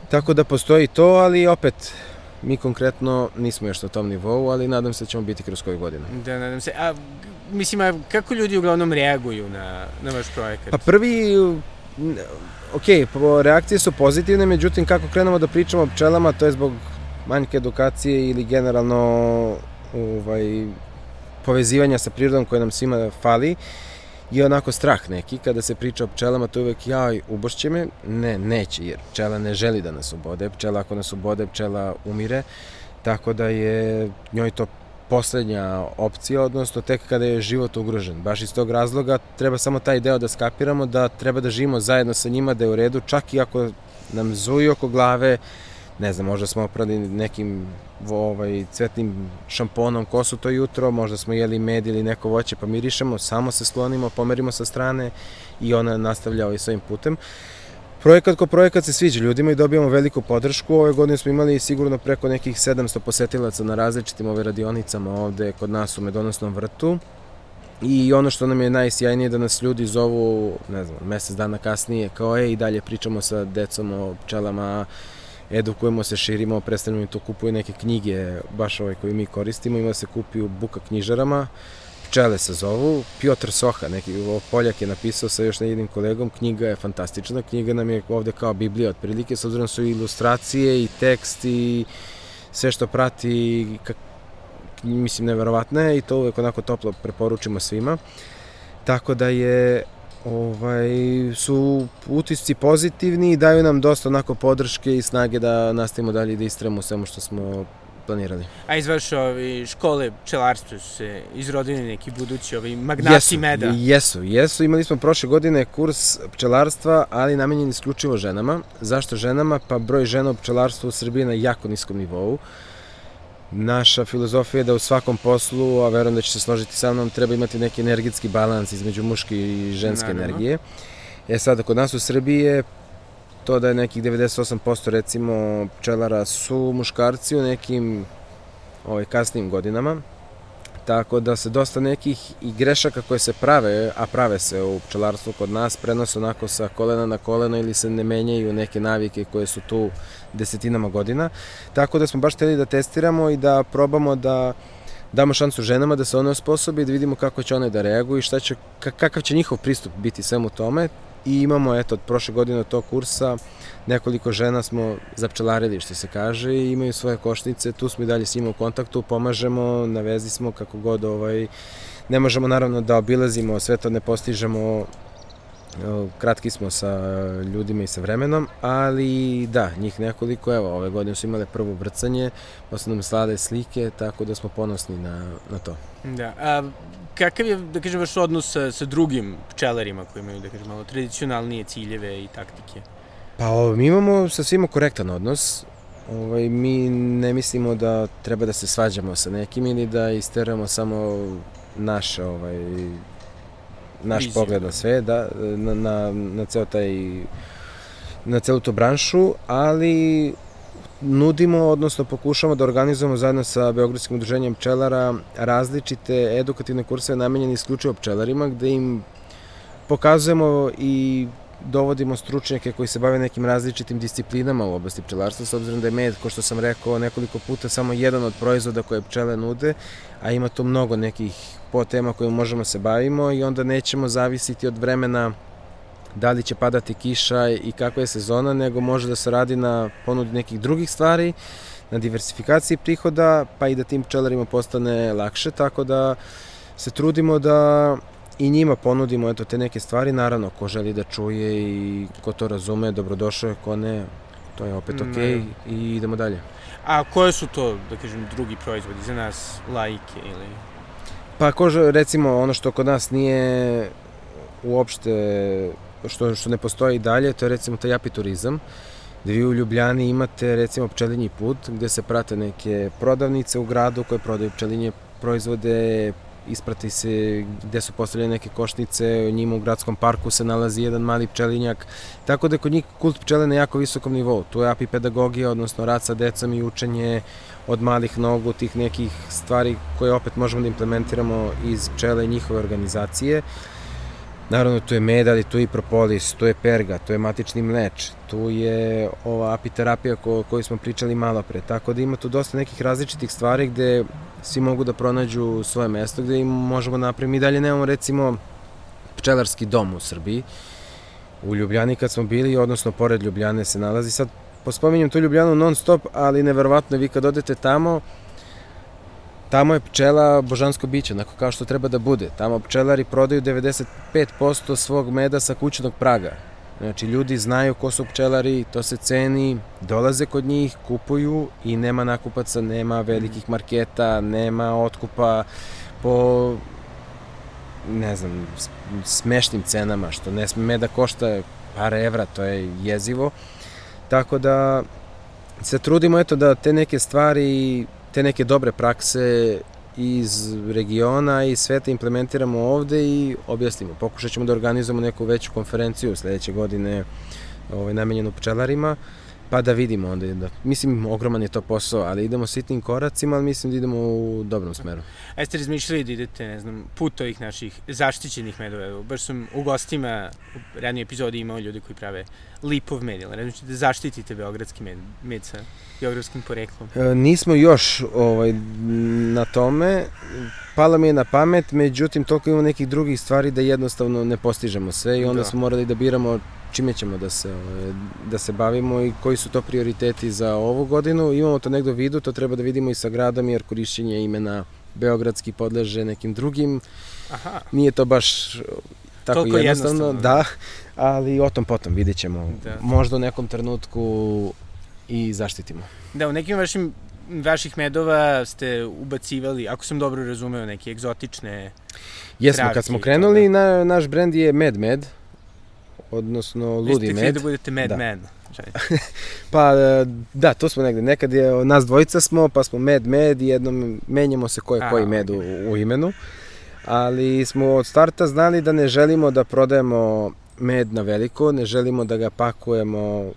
Tako da postoji to, ali opet mi konkretno nismo još na tom nivou, ali nadam se da ćemo biti kroz koju godinu. Da, nadam se. A, mislim, a kako ljudi uglavnom reaguju na, na vaš projekat? Pa prvi ok, reakcije su pozitivne, međutim kako krenemo da pričamo o pčelama, to je zbog manjke edukacije ili generalno ovaj, povezivanja sa prirodom koje nam svima fali, je onako strah neki, kada se priča o pčelama, to je uvek, jaj, ubošće me? Ne, neće, jer pčela ne želi da nas ubode, pčela ako nas ubode, pčela umire, tako da je njoj to poslednja opcija, odnosno tek kada je život ugrožen. Baš iz tog razloga treba samo taj deo da skapiramo, da treba da živimo zajedno sa njima, da je u redu, čak i ako nam zuju oko glave, ne znam, možda smo oprali nekim ovaj, cvetnim šamponom kosu to jutro, možda smo jeli med ili neko voće pa mirišemo, samo se sklonimo, pomerimo sa strane i ona nastavlja ovaj svojim putem. Projekat ko projekat se sviđa ljudima i dobijamo veliku podršku. Ove godine smo imali sigurno preko nekih 700 posetilaca na različitim ove radionicama ovde kod nas u Medonosnom vrtu. I ono što nam je najsjajnije da nas ljudi zovu, ne znam, mesec dana kasnije, kao e, i dalje pričamo sa decom o pčelama, edukujemo se, širimo, predstavljamo i to kupuje neke knjige, baš ove koje mi koristimo, ima se kupi u buka knjižarama, pčele se zovu, Piotr Soha, neki Poljak je napisao sa još jednim kolegom, knjiga je fantastična, knjiga nam je ovde kao Biblija otprilike, s obzirom da su ilustracije i tekst i sve što prati, kak, mislim, neverovatno je i to uvek onako toplo preporučimo svima. Tako da je ovaj, su utisci pozitivni i daju nam dosta onako podrške i snage da nastavimo dalje da istramo svemu što smo planirali. A iz vaše ovi, škole pčelarstva su se izrodili neki budući ovi magnati jesu, meda? Jesu, jesu. Imali smo prošle godine kurs pčelarstva, ali namenjen isključivo ženama. Zašto ženama? Pa broj žena u pčelarstvu u Srbiji je na jako niskom nivou. Naša filozofija je da u svakom poslu, a verujem da će se složiti sa mnom, treba imati neki energetski balans između muške i ženske Naravno. energije. E sada, kod nas u Srbiji je to da je nekih 98% recimo pčelara su muškarci u nekim ovaj, kasnim godinama, tako da se dosta nekih i grešaka koje se prave, a prave se u pčelarstvu kod nas, prenose onako sa kolena na koleno ili se ne menjaju neke navike koje su tu desetinama godina. Tako da smo baš hteli da testiramo i da probamo da damo šansu ženama da se one osposobi i da vidimo kako će one da reaguju i šta će, kakav će njihov pristup biti svemu tome i imamo eto od prošle godine od tog kursa nekoliko žena smo zapčelarili što se kaže i imaju svoje košnice, tu smo i dalje s njima u kontaktu, pomažemo, na vezi smo kako god ovaj, ne možemo naravno da obilazimo, sve to ne postižemo kratki smo sa ljudima i sa vremenom, ali da, njih nekoliko, evo, ove godine su imale prvo vrcanje, pa su nam slade slike, tako da smo ponosni na, na to. Da, a kakav je, da kažem, vaš odnos sa, sa drugim pčelarima koji imaju, da kažem, malo tradicionalnije ciljeve i taktike? Pa ovo, mi imamo sa svima korektan odnos. Ovaj, mi ne mislimo da treba da se svađamo sa nekim ili da isteramo samo naš ovaj, naš Viziju. pogled na sve, da, na, na, na ceo taj na celu tu branšu, ali nudimo, odnosno pokušamo da organizujemo zajedno sa Beogradskim udruženjem pčelara različite edukativne kurseve namenjene isključivo pčelarima, gde im pokazujemo i dovodimo stručnjake koji se bave nekim različitim disciplinama u oblasti pčelarstva, s obzirom da je med, ko što sam rekao nekoliko puta, samo jedan od proizvoda koje pčele nude, a ima tu mnogo nekih tema koje možemo se bavimo i onda nećemo zavisiti od vremena da li će padati kiša i kakva je sezona, nego može da se radi na ponudi nekih drugih stvari, na diversifikaciji prihoda, pa i da tim pčelarima postane lakše, tako da se trudimo da i njima ponudimo eto te neke stvari, naravno ko želi da čuje i ko to razume, dobrodošao je, ko ne, to je opet okej okay, i idemo dalje. A koje su to, da kažem, drugi proizvodi za nas, lajke ili... Pa ko recimo ono što kod nas nije uopšte, što, što ne postoji dalje, to je recimo taj apiturizam, gde vi u Ljubljani imate recimo pčelinji put, gde se prate neke prodavnice u gradu koje prodaju pčelinje proizvode, isprati se gde su postavljene neke košnice, njima u gradskom parku se nalazi jedan mali pčelinjak, tako da kod njih kult pčele na jako visokom nivou. Tu je apipedagogija, odnosno rad sa decom i učenje od malih nogu, tih nekih stvari koje opet možemo da implementiramo iz pčele njihove organizacije. Naravno, tu je med, ali tu je i propolis, tu je perga, tu je matični mleč, tu je ova apiterapija ko, koju smo pričali malo pre. Tako da ima tu dosta nekih različitih stvari gde svi mogu da pronađu svoje mesto gde im možemo da napraviti. Mi dalje nemamo recimo pčelarski dom u Srbiji. U Ljubljani kad smo bili, odnosno pored Ljubljane se nalazi. Sad pospominjem tu Ljubljanu non stop, ali neverovatno vi kad odete tamo, Tamo je pčela božansko biće, onako kao što treba da bude. Tamo pčelari prodaju 95% svog meda sa kućnog praga. Znači, ljudi znaju ko su pčelari, to se ceni, dolaze kod njih, kupuju i nema nakupaca, nema velikih marketa, nema otkupa po ne znam, smešnim cenama, što ne sme meda košta par evra, to je jezivo. Tako da se trudimo eto da te neke stvari, te neke dobre prakse iz regiona i sveta implementiramo ovde i objasnimo. Pokušat ćemo da organizujemo neku veću konferenciju sledeće godine ovaj, namenjenu pčelarima, pa da vidimo onda. Da, mislim, ogroman je to posao, ali idemo sitnim koracima, ali mislim da idemo u dobrom smeru. A jeste razmišljali da idete, ne znam, put ovih naših zaštićenih medova? Baš sam u gostima u ranijoj epizodi imao ljudi koji prave lipov med, ili ne da zaštitite beogradski med, med sa geografskim poreklom? E, nismo još ovaj, na tome. Pala mi je na pamet, međutim, toliko ima nekih drugih stvari da jednostavno ne postižemo sve i onda da. smo morali da biramo čime ćemo da se, ovaj, da se bavimo i koji su to prioriteti za ovu godinu. Imamo to negde u vidu, to treba da vidimo i sa gradom, jer korišćenje imena Beogradski podleže nekim drugim. Aha. Nije to baš tako Toliko jednostavno, jednostavno, da, ali o tom potom vidjet ćemo. Da. Možda u nekom trenutku i zaštitimo. Da, u nekim vašim vaših medova ste ubacivali, ako sam dobro razumeo, neke egzotične Jesmo, kad smo krenuli, na, naš brend je Med Med, odnosno Ludi Med. Vi ste da budete Mad da. Man. pa da, to smo negde. Nekad je nas dvojica smo, pa smo Med Med i jednom menjamo se ko je koji med u, u imenu. Ali smo od starta znali da ne želimo da prodajemo med na veliko, ne želimo da ga pakujemo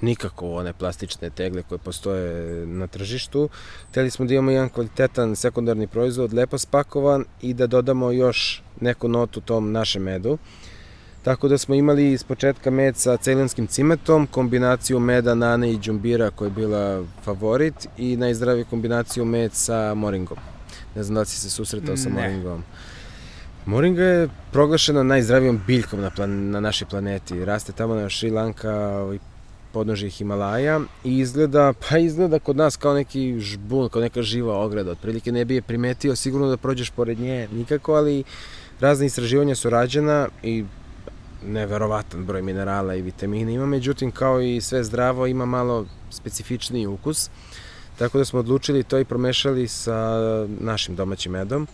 nikako u one plastične tegle koje postoje na tržištu. Hteli smo da imamo jedan kvalitetan sekundarni proizvod, lepo spakovan i da dodamo još neku notu tom našem medu. Tako da smo imali iz početka med sa celinskim cimetom, kombinaciju meda, nane i džumbira koja je bila favorit i najzdraviju kombinaciju med sa moringom. Ne znam da si se susretao sa moringom. Moringa je proglašena najzdravijom biljkom na, plan, na našoj planeti. Raste tamo na Šri Lanka i podnožje Himalaja i izgleda, pa izgleda kod nas kao neki žbun, kao neka živa ograda. Otprilike ne bi je primetio sigurno da prođeš pored nje nikako, ali razne istraživanja su rađena i neverovatan broj minerala i vitamina ima, međutim kao i sve zdravo ima malo specifičniji ukus. Tako da smo odlučili to i promešali sa našim domaćim medom.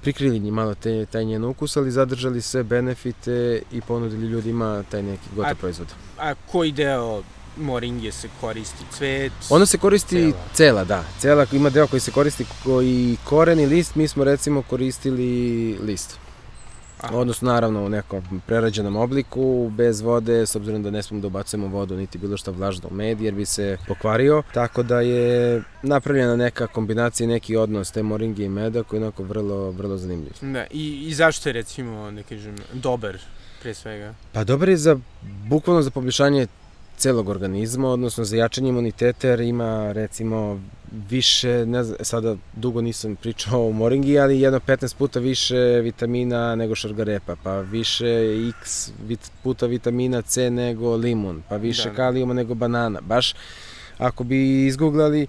Prikrili njih malo te, taj njen ukus, ali zadržali sve benefite i ponudili ljudima taj neki gotov proizvod. A koji deo moringe se koristi? Cvet? Ona se koristi cela. cela, da. Cela ima deo koji se koristi koji koren i list, mi smo recimo koristili list. Aha. Odnosno, naravno, u nekom prerađenom obliku, bez vode, s obzirom da ne smemo da ubacujemo vodu, niti bilo šta vlažno u med, jer bi se pokvario. Tako da je napravljena neka kombinacija, neki odnos te moringe i meda koji je onako vrlo, vrlo zanimljiv. Da, i, i zašto je recimo, ne kažem, dobar pre svega? Pa dobar je za, bukvalno za poboljšanje celog organizma, odnosno za jačanje imuniteta, jer ima recimo više, ne znam, sada dugo nisam pričao o moringi, ali jedno 15 puta više vitamina nego šargarepa, pa više x puta vitamina C nego limun, pa više da, da. kalijuma nego banana. Baš ako bi izgooglali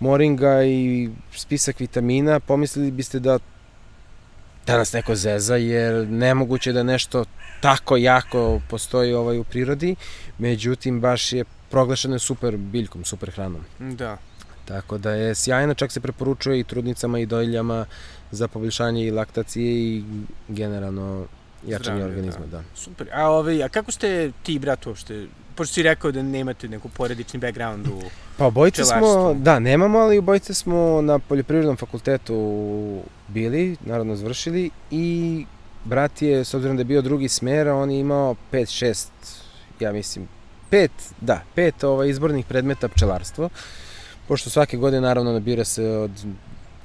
moringa i spisak vitamina, pomislili biste da danas neko zeza, jer nemoguće da nešto tako jako postoji ovaj u prirodi, međutim baš je proglašeno super biljkom, super hranom. Da. Tako da je sjajno, čak se preporučuje i trudnicama i dojiljama za poboljšanje i laktacije i generalno jačanje Zdravlje, organizma, da. da. Super. A, ovaj, a kako ste ti, brat, uopšte, pošto si rekao da nemate neku poredični background u Pa obojice smo, da, nemamo, ali obojice smo na poljoprivrednom fakultetu bili, naravno završili i brat je, s obzirom da je bio drugi smer, on je imao 5-6, ja mislim, pet, da, pet ovaj, izbornih predmeta pčelarstvo, pošto svake godine naravno nabira se od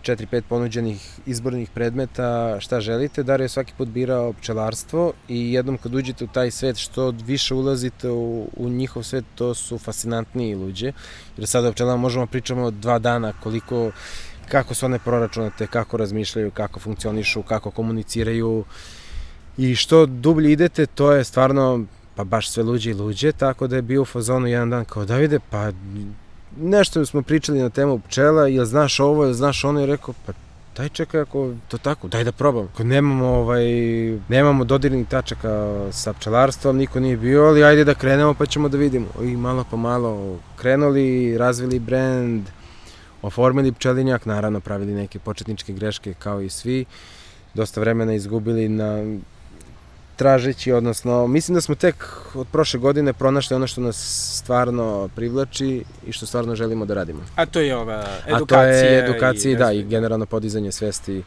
4-5 ponuđenih izbornih predmeta šta želite. Dario je svaki put birao pčelarstvo i jednom kad uđete u taj svet što više ulazite u, u njihov svet to su fascinantniji luđe. Jer sada o pčelama možemo da pričamo dva dana koliko kako su one proračunate, kako razmišljaju, kako funkcionišu, kako komuniciraju i što dublje idete, to je stvarno pa baš sve luđe i luđe, tako da je bio u fazonu jedan dan kao Davide, pa nešto smo pričali na temu pčela, jel znaš ovo, jel znaš ono, i rekao, pa daj čekaj ako to tako, daj da probam. Ako nemamo, ovaj, nemamo dodirnih tačaka sa pčelarstvom, niko nije bio, ali ajde da krenemo pa ćemo da vidimo. I malo po malo krenuli, razvili brand, oformili pčelinjak, naravno pravili neke početničke greške kao i svi. Dosta vremena izgubili na tražeći, odnosno mislim da smo tek od prošle godine pronašli ono što nas stvarno privlači i što stvarno želimo da radimo. A to je ova edukacija. A to je edukacija i, da, i generalno podizanje svesti,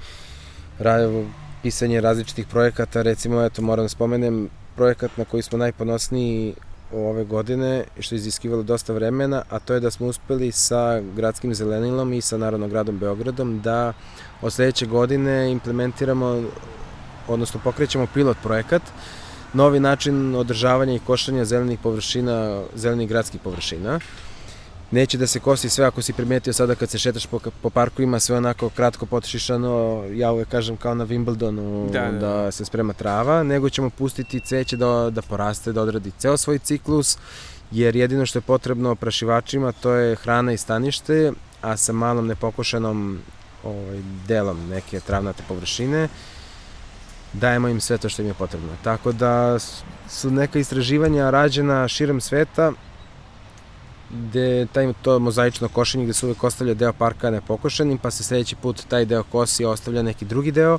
pisanje različitih projekata, recimo, eto, moram da spomenem, projekat na koji smo najponosniji ove godine, što je iziskivalo dosta vremena, a to je da smo uspeli sa gradskim zelenilom i sa Narodnom gradom Beogradom da od sledeće godine implementiramo, odnosno pokrećemo pilot projekat, novi način održavanja i košanja zelenih površina, zelenih gradskih površina. Neće da se kosi sve, ako si primetio sada kad se šetaš po, po parku ima sve onako kratko potišišano, ja uvek kažem kao na Wimbledonu da, da, da se sprema trava, nego ćemo pustiti cveće da, da poraste, da odradi ceo svoj ciklus, jer jedino što je potrebno oprašivačima to je hrana i stanište, a sa malom nepokošenom ovaj, delom neke travnate površine, dajemo im sve to što im je potrebno. Tako da su neka istraživanja rađena širom sveta, gde taj, to mozaično košenje gde se uvek ostavlja deo parka nepokošenim, pa se sledeći put taj deo kosi ostavlja neki drugi deo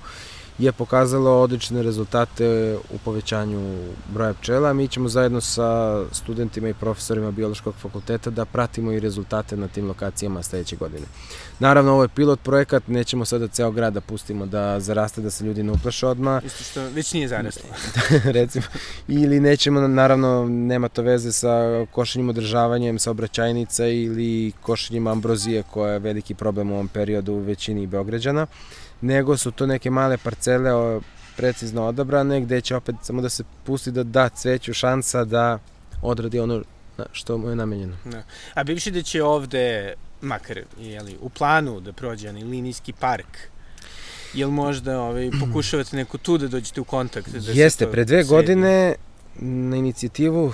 je pokazalo odlične rezultate u povećanju broja pčela. Mi ćemo zajedno sa studentima i profesorima biološkog fakulteta da pratimo i rezultate na tim lokacijama sledeće godine. Naravno, ovo je pilot projekat, nećemo sada ceo grad da pustimo da zaraste, da se ljudi ne uplaše odmah. Isto što već nije zaraslo. Recimo. Ili nećemo, naravno, nema to veze sa košenjem održavanjem saobraćajnica ili košenjem ambrozije koja je veliki problem u ovom periodu u većini Beograđana nego su to neke male parcele precizno odabrane gde će opet samo da se pusti da da cveću šansa da odradi ono što mu je namenjeno. Da. A bivši da će ovde, makar jeli, u planu da prođe onaj linijski park, Jel možda ovaj, pokušavate neko tu da dođete u kontakt? Da Jeste, pre dve godine na inicijativu,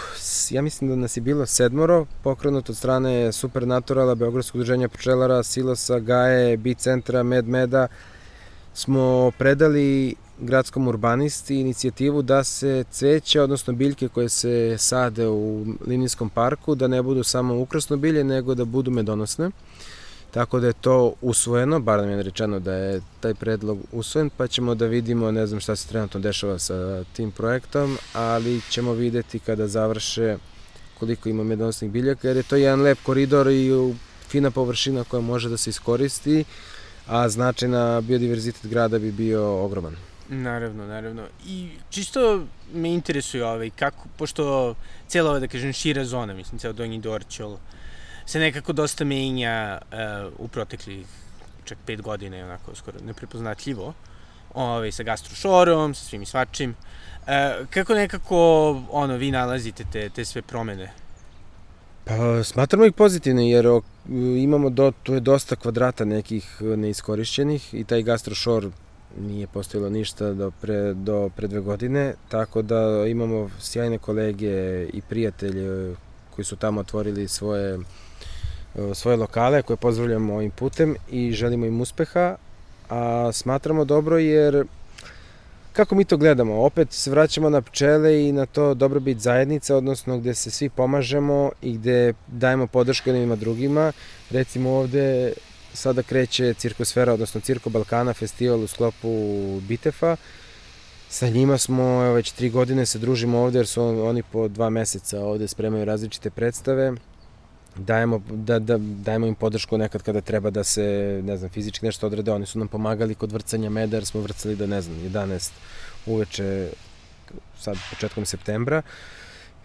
ja mislim da nas je bilo sedmoro, pokrenut od strane Supernaturala, Beogradskog udruženja pčelara, Silosa, Gaje, B-centra, MedMeda, smo predali gradskom urbanisti inicijativu da se cveće, odnosno biljke koje se sade u linijskom parku, da ne budu samo ukrasno bilje, nego da budu medonosne. Tako da je to usvojeno, bar nam je rečeno da je taj predlog usvojen, pa ćemo da vidimo, ne znam šta se trenutno dešava sa tim projektom, ali ćemo videti kada završe koliko ima medonosnih biljaka, jer je to jedan lep koridor i fina površina koja može da se iskoristi a značaj na biodiverzitet grada bi bio ogroman. Naravno, naravno. I čisto me interesuje ovaj, kako, pošto cijela ova, da kažem, šira zona, mislim, ceo Donji Dorčol, se nekako dosta menja uh, u proteklih čak pet godina, je onako skoro neprepoznatljivo, ovaj, sa gastrošorom, sa svim i svačim. Uh, kako nekako, ono, vi nalazite te, te sve promene? Pa, smatramo ih pozitivne, jer imamo, do, tu je dosta kvadrata nekih neiskorišćenih i taj gastrošor nije postojilo ništa do pre, do pre dve godine, tako da imamo sjajne kolege i prijatelje koji su tamo otvorili svoje, svoje lokale koje pozdravljamo ovim putem i želimo im uspeha, a smatramo dobro jer Kako mi to gledamo? Opet se vraćamo na pčele i na to dobrobit zajednice, odnosno gde se svi pomažemo i gde dajemo podršku jednima drugima. Recimo ovde sada kreće Cirkosfera, odnosno Cirko Balkana, festival u sklopu Bitefa. Sa njima smo evo, već tri godine se družimo ovde jer su oni po dva meseca ovde spremaju različite predstave dajemo, da, da, dajemo im podršku nekad kada treba da se, ne znam, fizički nešto odrade. Oni su nam pomagali kod vrcanja meda, jer smo vrcali do, ne znam, 11 uveče, sad početkom septembra.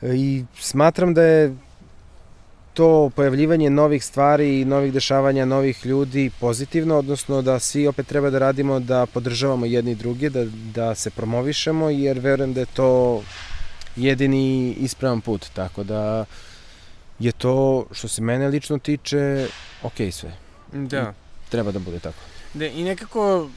I smatram da je to pojavljivanje novih stvari i novih dešavanja, novih ljudi pozitivno, odnosno da svi opet treba da radimo da podržavamo jedni druge, da, da se promovišemo, jer verujem da je to jedini ispravan put, tako da je to, što se mene lično tiče, ok sve. Da. I treba da bude tako. Da, i nekako,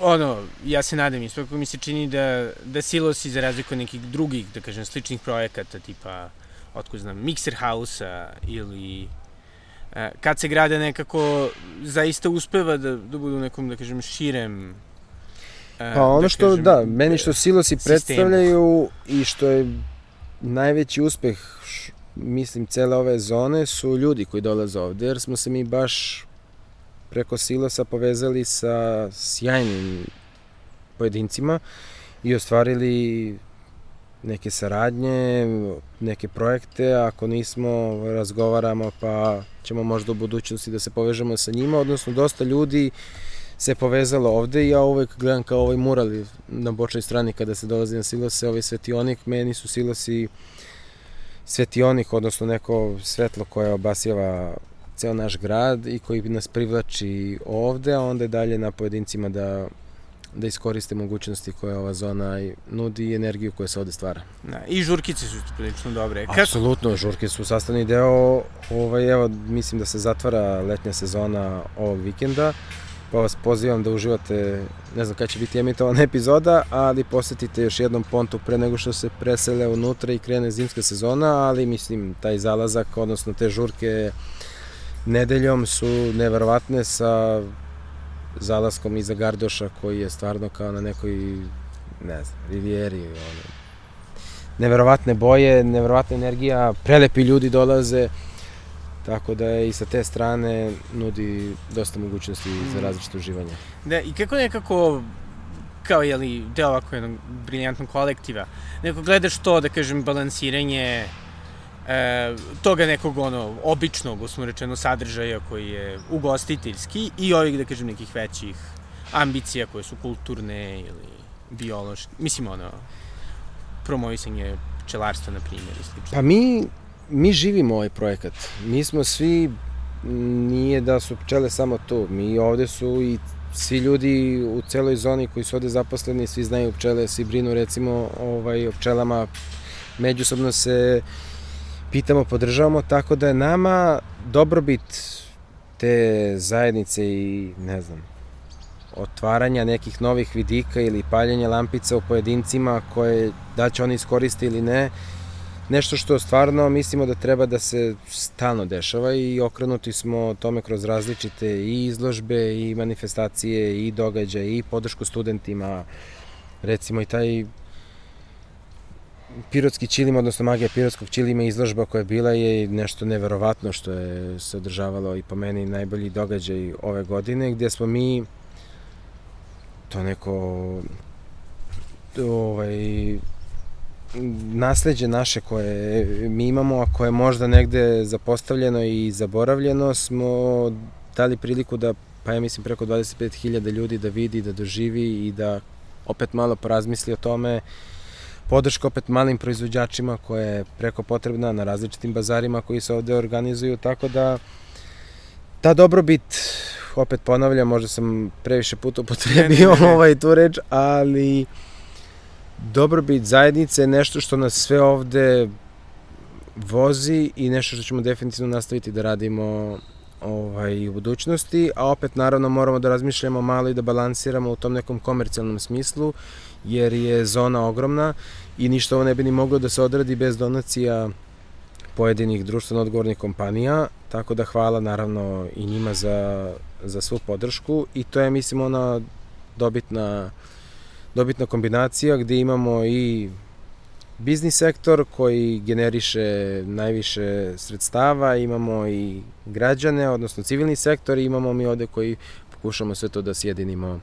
ono, ja se nadam i svako mi se čini da, da Silosi, za razliku od nekih drugih, da kažem, sličnih projekata, tipa, otko znam, Mixer House-a ili e, kad se grade nekako zaista uspeva da, da budu u nekom, da kažem, širem e, Pa ono da što, kažem, da, meni što Silosi sistemu. predstavljaju i što je najveći uspeh mislim, cele ove zone su ljudi koji dolaze ovde, jer smo se mi baš preko silosa povezali sa sjajnim pojedincima i ostvarili neke saradnje, neke projekte, ako nismo, razgovaramo pa ćemo možda u budućnosti da se povežemo sa njima, odnosno dosta ljudi se povezalo ovde i ja uvek gledam kao ovaj mural na bočnoj strani kada se dolazi na silose, ovaj svetionik, meni su silosi svetionik, odnosno neko svetlo koje obasjava ceo naš grad i koji nas privlači ovde, a onda je dalje na pojedincima da da iskoriste mogućnosti koje ova zona nudi i energiju koja se ovde stvara. Da, I žurkice su prilično dobre. Kako? Apsolutno, žurke su sastavni deo, ovaj, evo, mislim da se zatvara letnja sezona ovog vikenda, pa vas pozivam da uživate, ne znam kada će biti emitovana epizoda, ali posetite još jednom pontu pre nego što se presele unutra i krene zimska sezona, ali mislim taj zalazak, odnosno te žurke nedeljom su neverovatne sa zalaskom iza Gardoša koji je stvarno kao na nekoj, ne znam, rivijeri, ono, neverovatne boje, neverovatna energija, prelepi ljudi dolaze, tako da je i sa te strane nudi dosta mogućnosti mm. za različite uživanje. Da, i kako nekako kao je li deo ovako jednog briljantnog kolektiva, neko gledaš to, da kažem, balansiranje e, toga nekog ono običnog, usmo rečeno, sadržaja koji je ugostiteljski i ovih, da kažem, nekih većih ambicija koje su kulturne ili biološke, mislim ono, promovisanje pčelarstva, na primjer, i slično. Pa mi, mi živimo ovaj projekat. Mi smo svi, nije da su pčele samo tu, mi ovde su i svi ljudi u celoj zoni koji su ovde zaposleni, svi znaju pčele, svi brinu recimo ovaj, o pčelama, međusobno se pitamo, podržavamo, tako da je nama dobrobit te zajednice i, ne znam, otvaranja nekih novih vidika ili paljenja lampica u pojedincima koje da će oni iskoriste ili ne, nešto što stvarno mislimo da treba da se stalno dešava i okrenuti smo tome kroz različite i izložbe i manifestacije i događaje i podršku studentima. Recimo i taj Pirotski čilim, odnosno magija pirotskog čilima izložba koja je bila je nešto neverovatno što je se održavalo i po meni najbolji događaj ove godine gdje smo mi to neko ovaj nasleđe naše koje mi imamo, a koje je možda negde zapostavljeno i zaboravljeno, smo dali priliku da, pa ja mislim, preko 25.000 ljudi da vidi, da doživi i da opet malo porazmisli o tome. Podrška opet malim proizvođačima koja je preko potrebna na različitim bazarima koji se ovde organizuju, tako da ta dobrobit, opet ponavljam, možda sam previše puta upotrebio ovaj tu reč, ali dobrobit zajednice je nešto što nas sve ovde vozi i nešto što ćemo definitivno nastaviti da radimo ovaj, u budućnosti, a opet naravno moramo da razmišljamo malo i da balansiramo u tom nekom komercijalnom smislu, jer je zona ogromna i ništa ovo ne bi ni moglo da se odradi bez donacija pojedinih društveno odgovornih kompanija, tako da hvala naravno i njima za, za svu podršku i to je mislim ona dobitna, dobitna kombinacija gde imamo i biznis sektor koji generiše najviše sredstava, imamo i građane, odnosno civilni sektor i imamo mi ovde koji pokušamo sve to da sjedinimo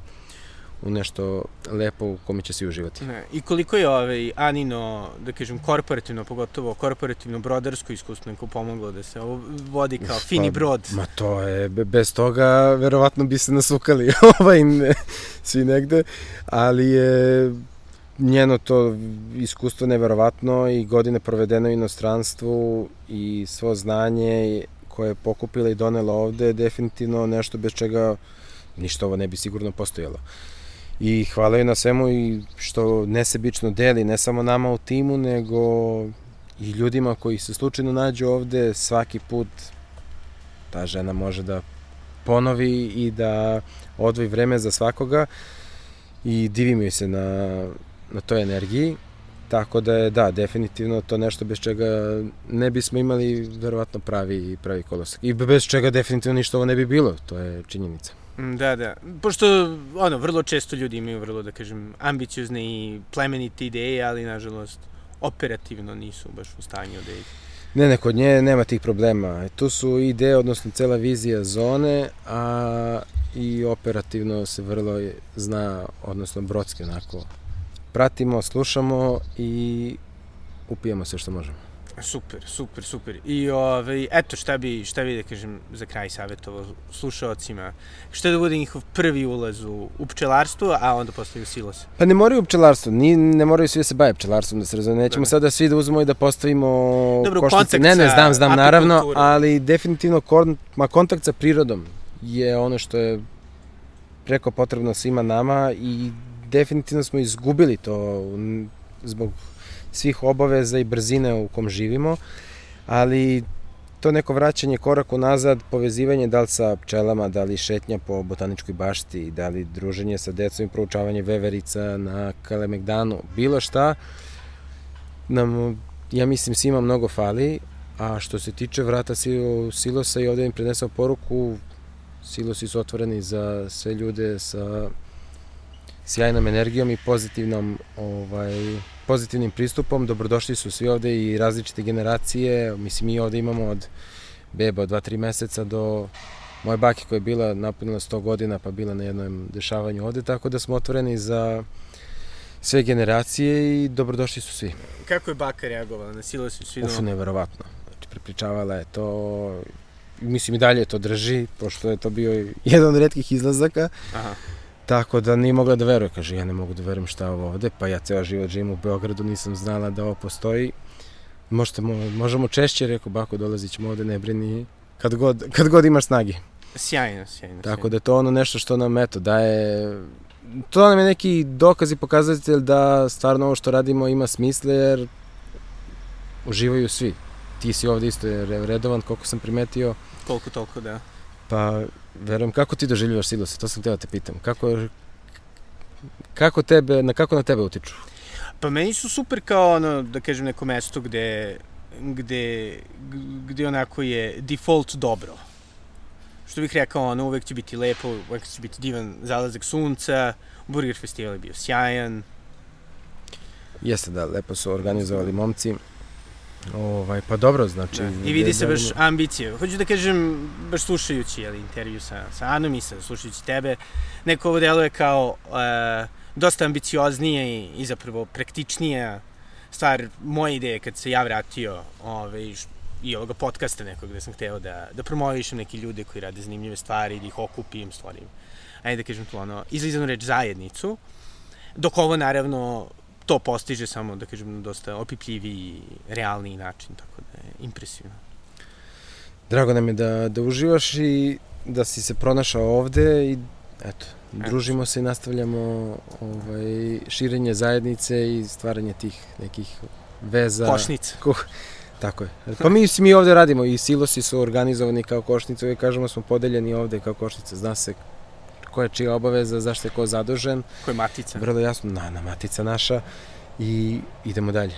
u nešto lepo u kome će svi uživati. Ne. I koliko je ovaj Anino, da kažem, korporativno, pogotovo korporativno brodarsko iskustvo neko pomoglo da se ovo vodi kao fini pa, brod? Ma to je, bez toga verovatno bi se nasukali ovaj, ne, svi negde, ali je njeno to iskustvo neverovatno i godine provedeno u inostranstvu i svo znanje koje je pokupila i donela ovde je definitivno nešto bez čega ništa ovo ne bi sigurno postojalo. I hvala joj na svemu i što nesebično deli, ne samo nama u timu, nego i ljudima koji se slučajno nađu ovde svaki put ta žena može da ponovi i da odvoji vreme za svakoga i divim joj se na na toj energiji. Tako da je, da, definitivno to nešto bez čega ne bismo imali verovatno pravi, pravi kolosak. I bez čega definitivno ništa ovo ne bi bilo, to je činjenica. Mm, da, da. Pošto, ono, vrlo često ljudi imaju vrlo, da kažem, ambiciozne i plemenite ideje, ali, nažalost, operativno nisu baš u stanju da ih... Ne, ne, kod nje nema tih problema. Tu su ideje, odnosno cela vizija zone, a i operativno se vrlo zna, odnosno brodski onako pratimo, slušamo i upijemo sve što možemo. Super, super, super. I ovaj, eto šta bi, šta bi da kažem za kraj savjetovo slušalcima. Šta da bude njihov prvi ulaz u, u pčelarstvo, a onda posle u silos? Pa ne moraju u pčelarstvo, ni, ne moraju svi da se bave pčelarstvom, da se razume. Nećemo sada svi da uzmemo i da postavimo Dobro, košnice. Ne, ne, znam, znam, naravno, ali definitivno kon, ma, kontakt sa prirodom je ono što je preko potrebno svima nama i definitivno smo izgubili to zbog svih obaveza i brzine u kom živimo, ali to neko vraćanje korak unazad, povezivanje da li sa pčelama, da li šetnja po botaničkoj bašti, da li druženje sa decom i proučavanje veverica na Kalemegdanu, bilo šta, nam, ja mislim, svima mnogo fali, a što se tiče vrata silosa i ovde im prenesao poruku, silosi su otvoreni za sve ljude sa sjajnom energijom i pozitivnom ovaj, pozitivnim pristupom. Dobrodošli su svi ovde i različite generacije. Mislim, mi ovde imamo od beba od 2-3 meseca do moje bake koja je bila napunila 100 godina pa bila na jednom dešavanju ovde, tako da smo otvoreni za sve generacije i dobrodošli su svi. Kako je baka reagovala? Nasilo su svi? Uf, neverovatno. Znači, prepričavala je to, mislim i dalje to drži, pošto je to bio jedan od redkih izlazaka. Aha Tako da nije mogla da veruje, kaže ja ne mogu da verujem šta je ovo ovde, pa ja ceo život živim u Beogradu, nisam znala da ovo postoji. Možete, možemo češće, rekao bako, dolazit ćemo ovde, ne brini, kad god, kad god imaš snagi. Sjajno, sjajno. Tako sjajno. da to ono nešto što nam, eto, daje, to nam je neki dokaz i pokazatelj da stvarno ovo što radimo ima smisle, jer uživaju svi. Ti si ovde isto redovan, koliko sam primetio. Koliko toliko, da. Pa, verujem, kako ti doživljavaš silose? To sam teo da te pitam. Kako, kako tebe, na kako na tebe utiču? Pa meni su super kao ono, da kažem, neko mesto gde, gde, gde onako je default dobro. Što bih rekao, ono, uvek će biti lepo, uvek će biti divan zalazak sunca, Burger festival je bio sjajan. Jeste da, lepo su organizovali momci. Ovaj, pa dobro, znači... Da. I vidi se baš ambicije. Hoću da kažem, baš slušajući jeli, intervju sa, sa Anom i sa, slušajući tebe, neko ovo deluje kao uh, dosta ambicioznije i, i zapravo praktičnije stvar moje ideje kad se ja vratio ovaj, i ovoga podcasta nekog gde sam hteo da, da promovišem neke ljude koji rade zanimljive stvari, da ih okupim, stvorim, ajde da kažem to ono, izlizanu reč zajednicu, dok ovo naravno to postiže samo, da kažem, na dosta opipljivi i realni način, tako da je impresivno. Drago nam je da, da uživaš i da si se pronašao ovde i eto, družimo se i nastavljamo ovaj, širenje zajednice i stvaranje tih nekih veza. Košnica. Kuh, tako je. Pa mi, mi ovde radimo i silosi su organizovani kao košnice, uvijek kažemo smo podeljeni ovde kao košnice, zna se koja je čija obaveza, zašto je ko zadužen. Ko je matica. Vrlo jasno, na, na matica naša i idemo dalje.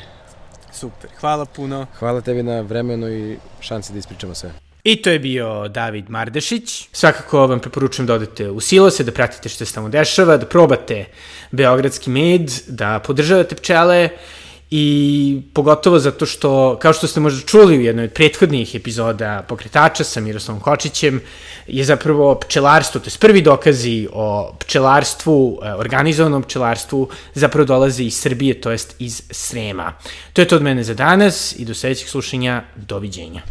Super, hvala puno. Hvala tebi na vremenu i šansi da ispričamo sve. I to je bio David Mardešić. Svakako vam preporučujem da odete u Silose, da pratite što se tamo dešava, da probate beogradski med, da podržavate pčele i pogotovo zato što, kao što ste možda čuli u jednoj od prethodnih epizoda Pokretača sa Miroslavom Kočićem, je zapravo pčelarstvo, to je prvi dokazi o pčelarstvu, e, organizovanom pčelarstvu, zapravo dolaze iz Srbije, to jest iz Srema. To je to od mene za danas i do sledećeg slušanja, doviđenja.